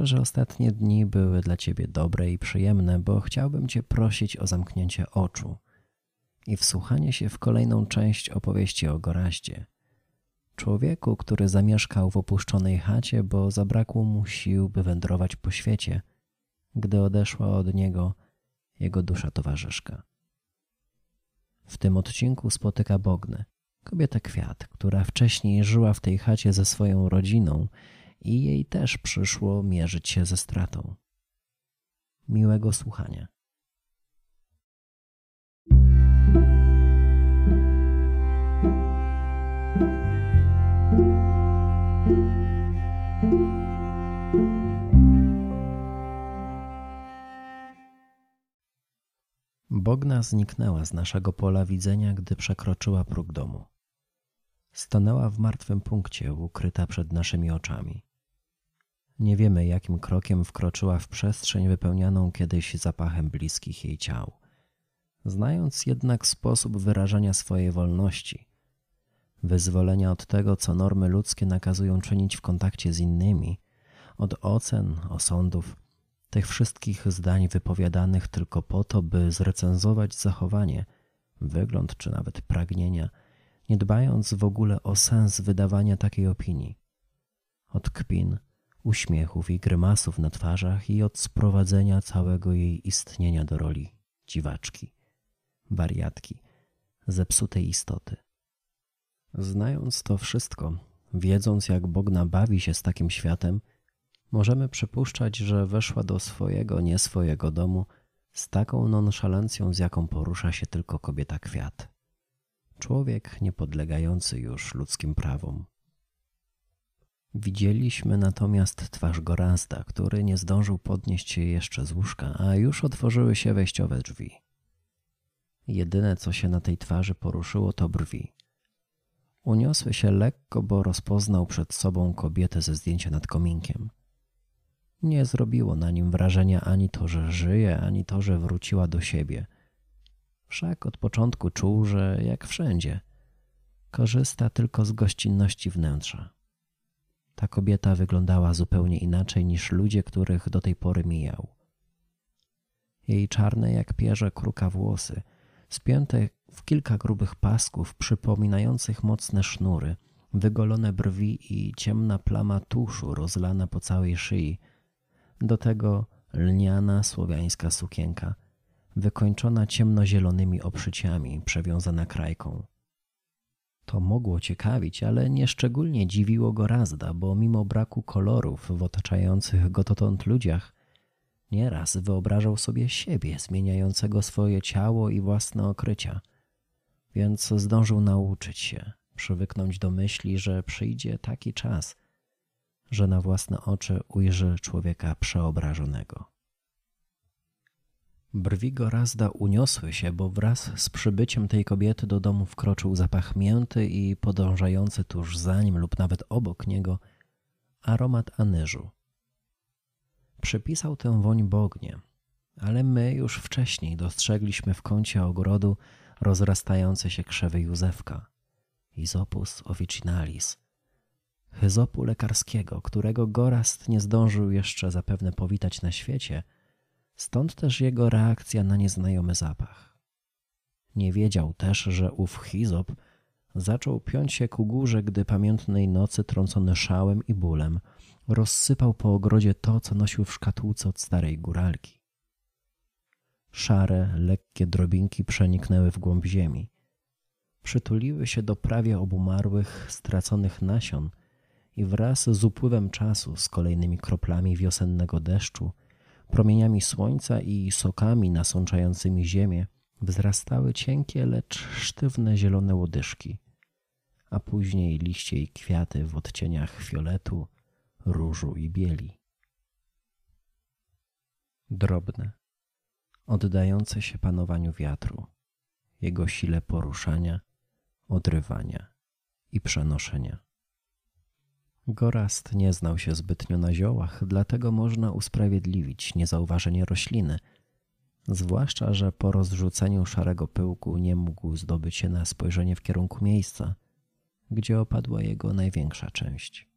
Wierzę, że ostatnie dni były dla ciebie dobre i przyjemne, bo chciałbym cię prosić o zamknięcie oczu i wsłuchanie się w kolejną część opowieści o Goraździe. Człowieku, który zamieszkał w opuszczonej chacie, bo zabrakło mu sił, by wędrować po świecie, gdy odeszła od niego jego dusza towarzyszka. W tym odcinku spotyka Bognę, kobietę kwiat, która wcześniej żyła w tej chacie ze swoją rodziną i jej też przyszło mierzyć się ze stratą. Miłego słuchania. Bogna zniknęła z naszego pola widzenia, gdy przekroczyła próg domu. Stanęła w martwym punkcie, ukryta przed naszymi oczami. Nie wiemy, jakim krokiem wkroczyła w przestrzeń wypełnianą kiedyś zapachem bliskich jej ciał. Znając jednak sposób wyrażania swojej wolności, wyzwolenia od tego, co normy ludzkie nakazują czynić w kontakcie z innymi, od ocen, osądów, tych wszystkich zdań wypowiadanych tylko po to, by zrecenzować zachowanie, wygląd czy nawet pragnienia, nie dbając w ogóle o sens wydawania takiej opinii. Od kpin, uśmiechów i grymasów na twarzach i od sprowadzenia całego jej istnienia do roli dziwaczki, wariatki, zepsutej istoty. Znając to wszystko, wiedząc jak Bogna bawi się z takim światem, możemy przypuszczać, że weszła do swojego, nie swojego domu z taką nonszalancją, z jaką porusza się tylko kobieta kwiat. Człowiek niepodlegający już ludzkim prawom. Widzieliśmy natomiast twarz Gorazda, który nie zdążył podnieść się jeszcze z łóżka, a już otworzyły się wejściowe drzwi. Jedyne, co się na tej twarzy poruszyło, to brwi. Uniosły się lekko, bo rozpoznał przed sobą kobietę ze zdjęcia nad kominkiem. Nie zrobiło na nim wrażenia ani to, że żyje, ani to, że wróciła do siebie. Wszak od początku czuł, że jak wszędzie, korzysta tylko z gościnności wnętrza. Ta kobieta wyglądała zupełnie inaczej niż ludzie, których do tej pory mijał. Jej czarne jak pierze kruka włosy, spięte w kilka grubych pasków przypominających mocne sznury, wygolone brwi i ciemna plama tuszu rozlana po całej szyi – do tego lniana słowiańska sukienka, wykończona ciemnozielonymi obszyciami, przewiązana krajką. To mogło ciekawić, ale nieszczególnie dziwiło go Razda, bo mimo braku kolorów w otaczających go dotąd ludziach, nieraz wyobrażał sobie siebie zmieniającego swoje ciało i własne okrycia, więc zdążył nauczyć się, przywyknąć do myśli, że przyjdzie taki czas, że na własne oczy ujrzy człowieka przeobrażonego. Brwi Gorazda uniosły się, bo wraz z przybyciem tej kobiety do domu wkroczył zapach mięty i podążający tuż za nim lub nawet obok niego aromat anyżu. Przypisał tę woń Bognie, ale my już wcześniej dostrzegliśmy w kącie ogrodu rozrastające się krzewy Józefka, Izopus officinalis, hyzopu lekarskiego, którego Gorast nie zdążył jeszcze zapewne powitać na świecie, stąd też jego reakcja na nieznajomy zapach. Nie wiedział też, że ów hizop zaczął piąć się ku górze, gdy pamiętnej nocy trącony szałem i bólem rozsypał po ogrodzie to, co nosił w szkatułce od starej góralki. Szare, lekkie drobinki przeniknęły w głąb ziemi. Przytuliły się do prawie obumarłych, straconych nasion i wraz z upływem czasu, z kolejnymi kroplami wiosennego deszczu, promieniami słońca i sokami nasączającymi ziemię, wzrastały cienkie, lecz sztywne zielone łodyżki, a później liście i kwiaty w odcieniach fioletu, różu i bieli. Drobne, oddające się panowaniu wiatru, jego sile poruszania, odrywania i przenoszenia. Gorast nie znał się zbytnio na ziołach, dlatego można usprawiedliwić niezauważenie rośliny, zwłaszcza, że po rozrzuceniu szarego pyłku nie mógł zdobyć się na spojrzenie w kierunku miejsca, gdzie opadła jego największa część.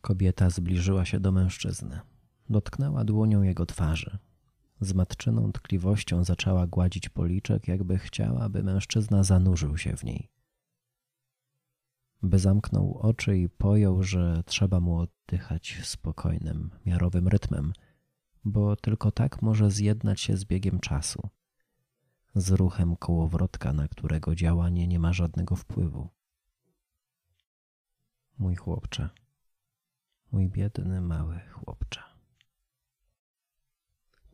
Kobieta zbliżyła się do mężczyzny. Dotknęła dłonią jego twarzy. Z matczyną tkliwością zaczęła gładzić policzek, jakby chciała, by mężczyzna zanurzył się w niej. By zamknął oczy i pojął, że trzeba mu oddychać spokojnym, miarowym rytmem, bo tylko tak może zjednać się z biegiem czasu, z ruchem kołowrotka, na którego działanie nie ma żadnego wpływu. Mój chłopcze, mój biedny mały chłopcze.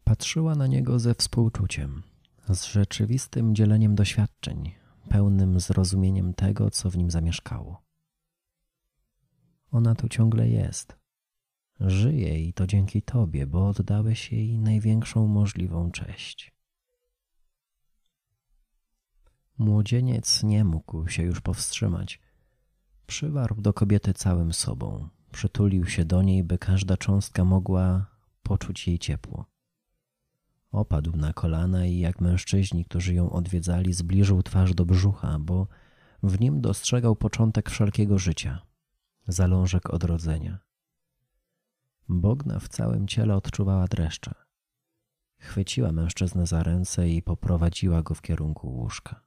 Patrzyła na niego ze współczuciem, z rzeczywistym dzieleniem doświadczeń, pełnym zrozumieniem tego, co w nim zamieszkało. Ona tu ciągle jest. Żyje i to dzięki Tobie, bo oddałeś jej największą możliwą cześć. Młodzieniec nie mógł się już powstrzymać. Przywarł do kobiety całym sobą, przytulił się do niej, by każda cząstka mogła poczuć jej ciepło. Opadł na kolana i jak mężczyźni, którzy ją odwiedzali, zbliżył twarz do brzucha, bo w nim dostrzegał początek wszelkiego życia, zalążek odrodzenia. Bogna w całym ciele odczuwała dreszcze. Chwyciła mężczyznę za ręce i poprowadziła go w kierunku łóżka.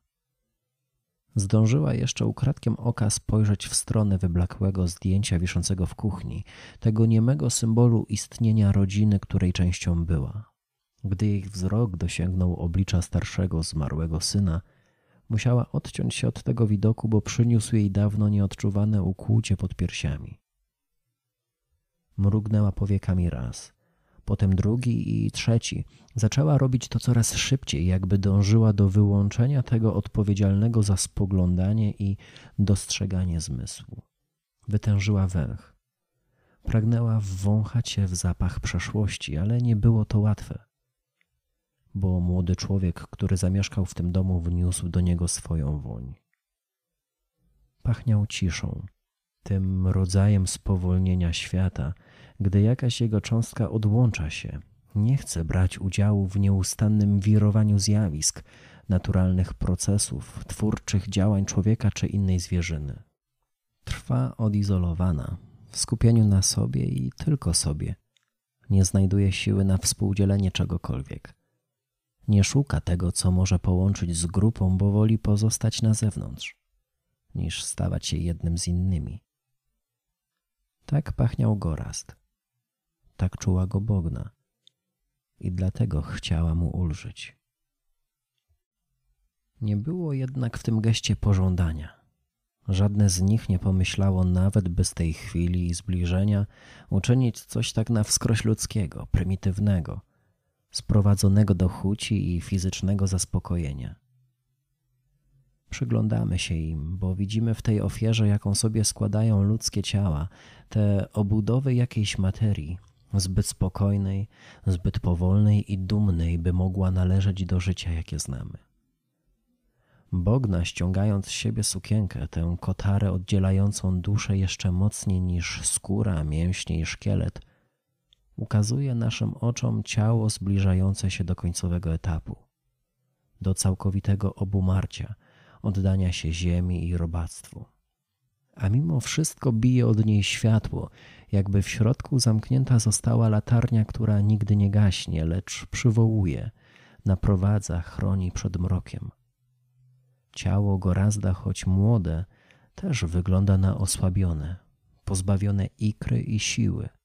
Zdążyła jeszcze ukradkiem oka spojrzeć w stronę wyblakłego zdjęcia wiszącego w kuchni, tego niemego symbolu istnienia rodziny, której częścią była. Gdy jej wzrok dosięgnął oblicza starszego, zmarłego syna, musiała odciąć się od tego widoku, bo przyniósł jej dawno nieodczuwane ukłucie pod piersiami. Mrugnęła powiekami raz, potem drugi i trzeci. Zaczęła robić to coraz szybciej, jakby dążyła do wyłączenia tego odpowiedzialnego za spoglądanie i dostrzeganie zmysłu. Wytężyła węch. Pragnęła wwąchać się w zapach przeszłości, ale nie było to łatwe bo młody człowiek, który zamieszkał w tym domu, wniósł do niego swoją woń. Pachniał ciszą, tym rodzajem spowolnienia świata, gdy jakaś jego cząstka odłącza się, nie chce brać udziału w nieustannym wirowaniu zjawisk, naturalnych procesów, twórczych działań człowieka czy innej zwierzyny. Trwa odizolowana, w skupieniu na sobie i tylko sobie. Nie znajduje siły na współdzielenie czegokolwiek nie szuka tego, co może połączyć z grupą, bo woli pozostać na zewnątrz, niż stawać się jednym z innymi. Tak pachniał Gorast. Tak czuła go Bogna. I dlatego chciała mu ulżyć. Nie było jednak w tym geście pożądania. Żadne z nich nie pomyślało nawet, by z tej chwili i zbliżenia uczynić coś tak na wskroś ludzkiego, prymitywnego – sprowadzonego do chuci i fizycznego zaspokojenia. Przyglądamy się im, bo widzimy w tej ofierze, jaką sobie składają ludzkie ciała, te obudowy jakiejś materii, zbyt spokojnej, zbyt powolnej i dumnej, by mogła należeć do życia, jakie znamy. Bogna, ściągając z siebie sukienkę, tę kotarę oddzielającą duszę jeszcze mocniej niż skóra, mięśnie i szkielet – ukazuje naszym oczom ciało zbliżające się do końcowego etapu, do całkowitego obumarcia, oddania się ziemi i robactwu. A mimo wszystko bije od niej światło, jakby w środku zamknięta została latarnia, która nigdy nie gaśnie, lecz przywołuje, naprowadza, chroni przed mrokiem. Ciało Gorazda, choć młode, też wygląda na osłabione, pozbawione ikry i siły –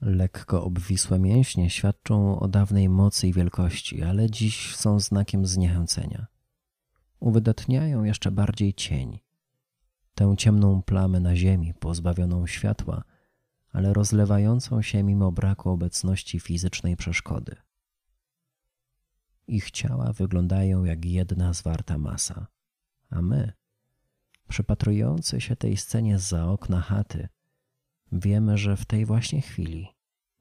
Lekko obwisłe mięśnie świadczą o dawnej mocy i wielkości, ale dziś są znakiem zniechęcenia. Uwydatniają jeszcze bardziej cień, tę ciemną plamę na ziemi, pozbawioną światła, ale rozlewającą się mimo braku obecności fizycznej przeszkody. Ich ciała wyglądają jak jedna zwarta masa, a my, przypatrujący się tej scenie za okna chaty, wiemy, że w tej właśnie chwili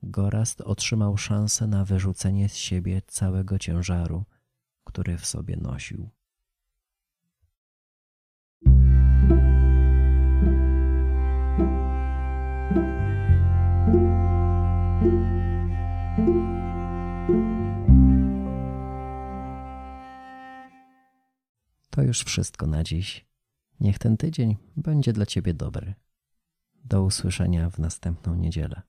Gorast otrzymał szansę na wyrzucenie z siebie całego ciężaru, który w sobie nosił. To już wszystko na dziś. Niech ten tydzień będzie dla Ciebie dobry. Do usłyszenia w następną niedzielę.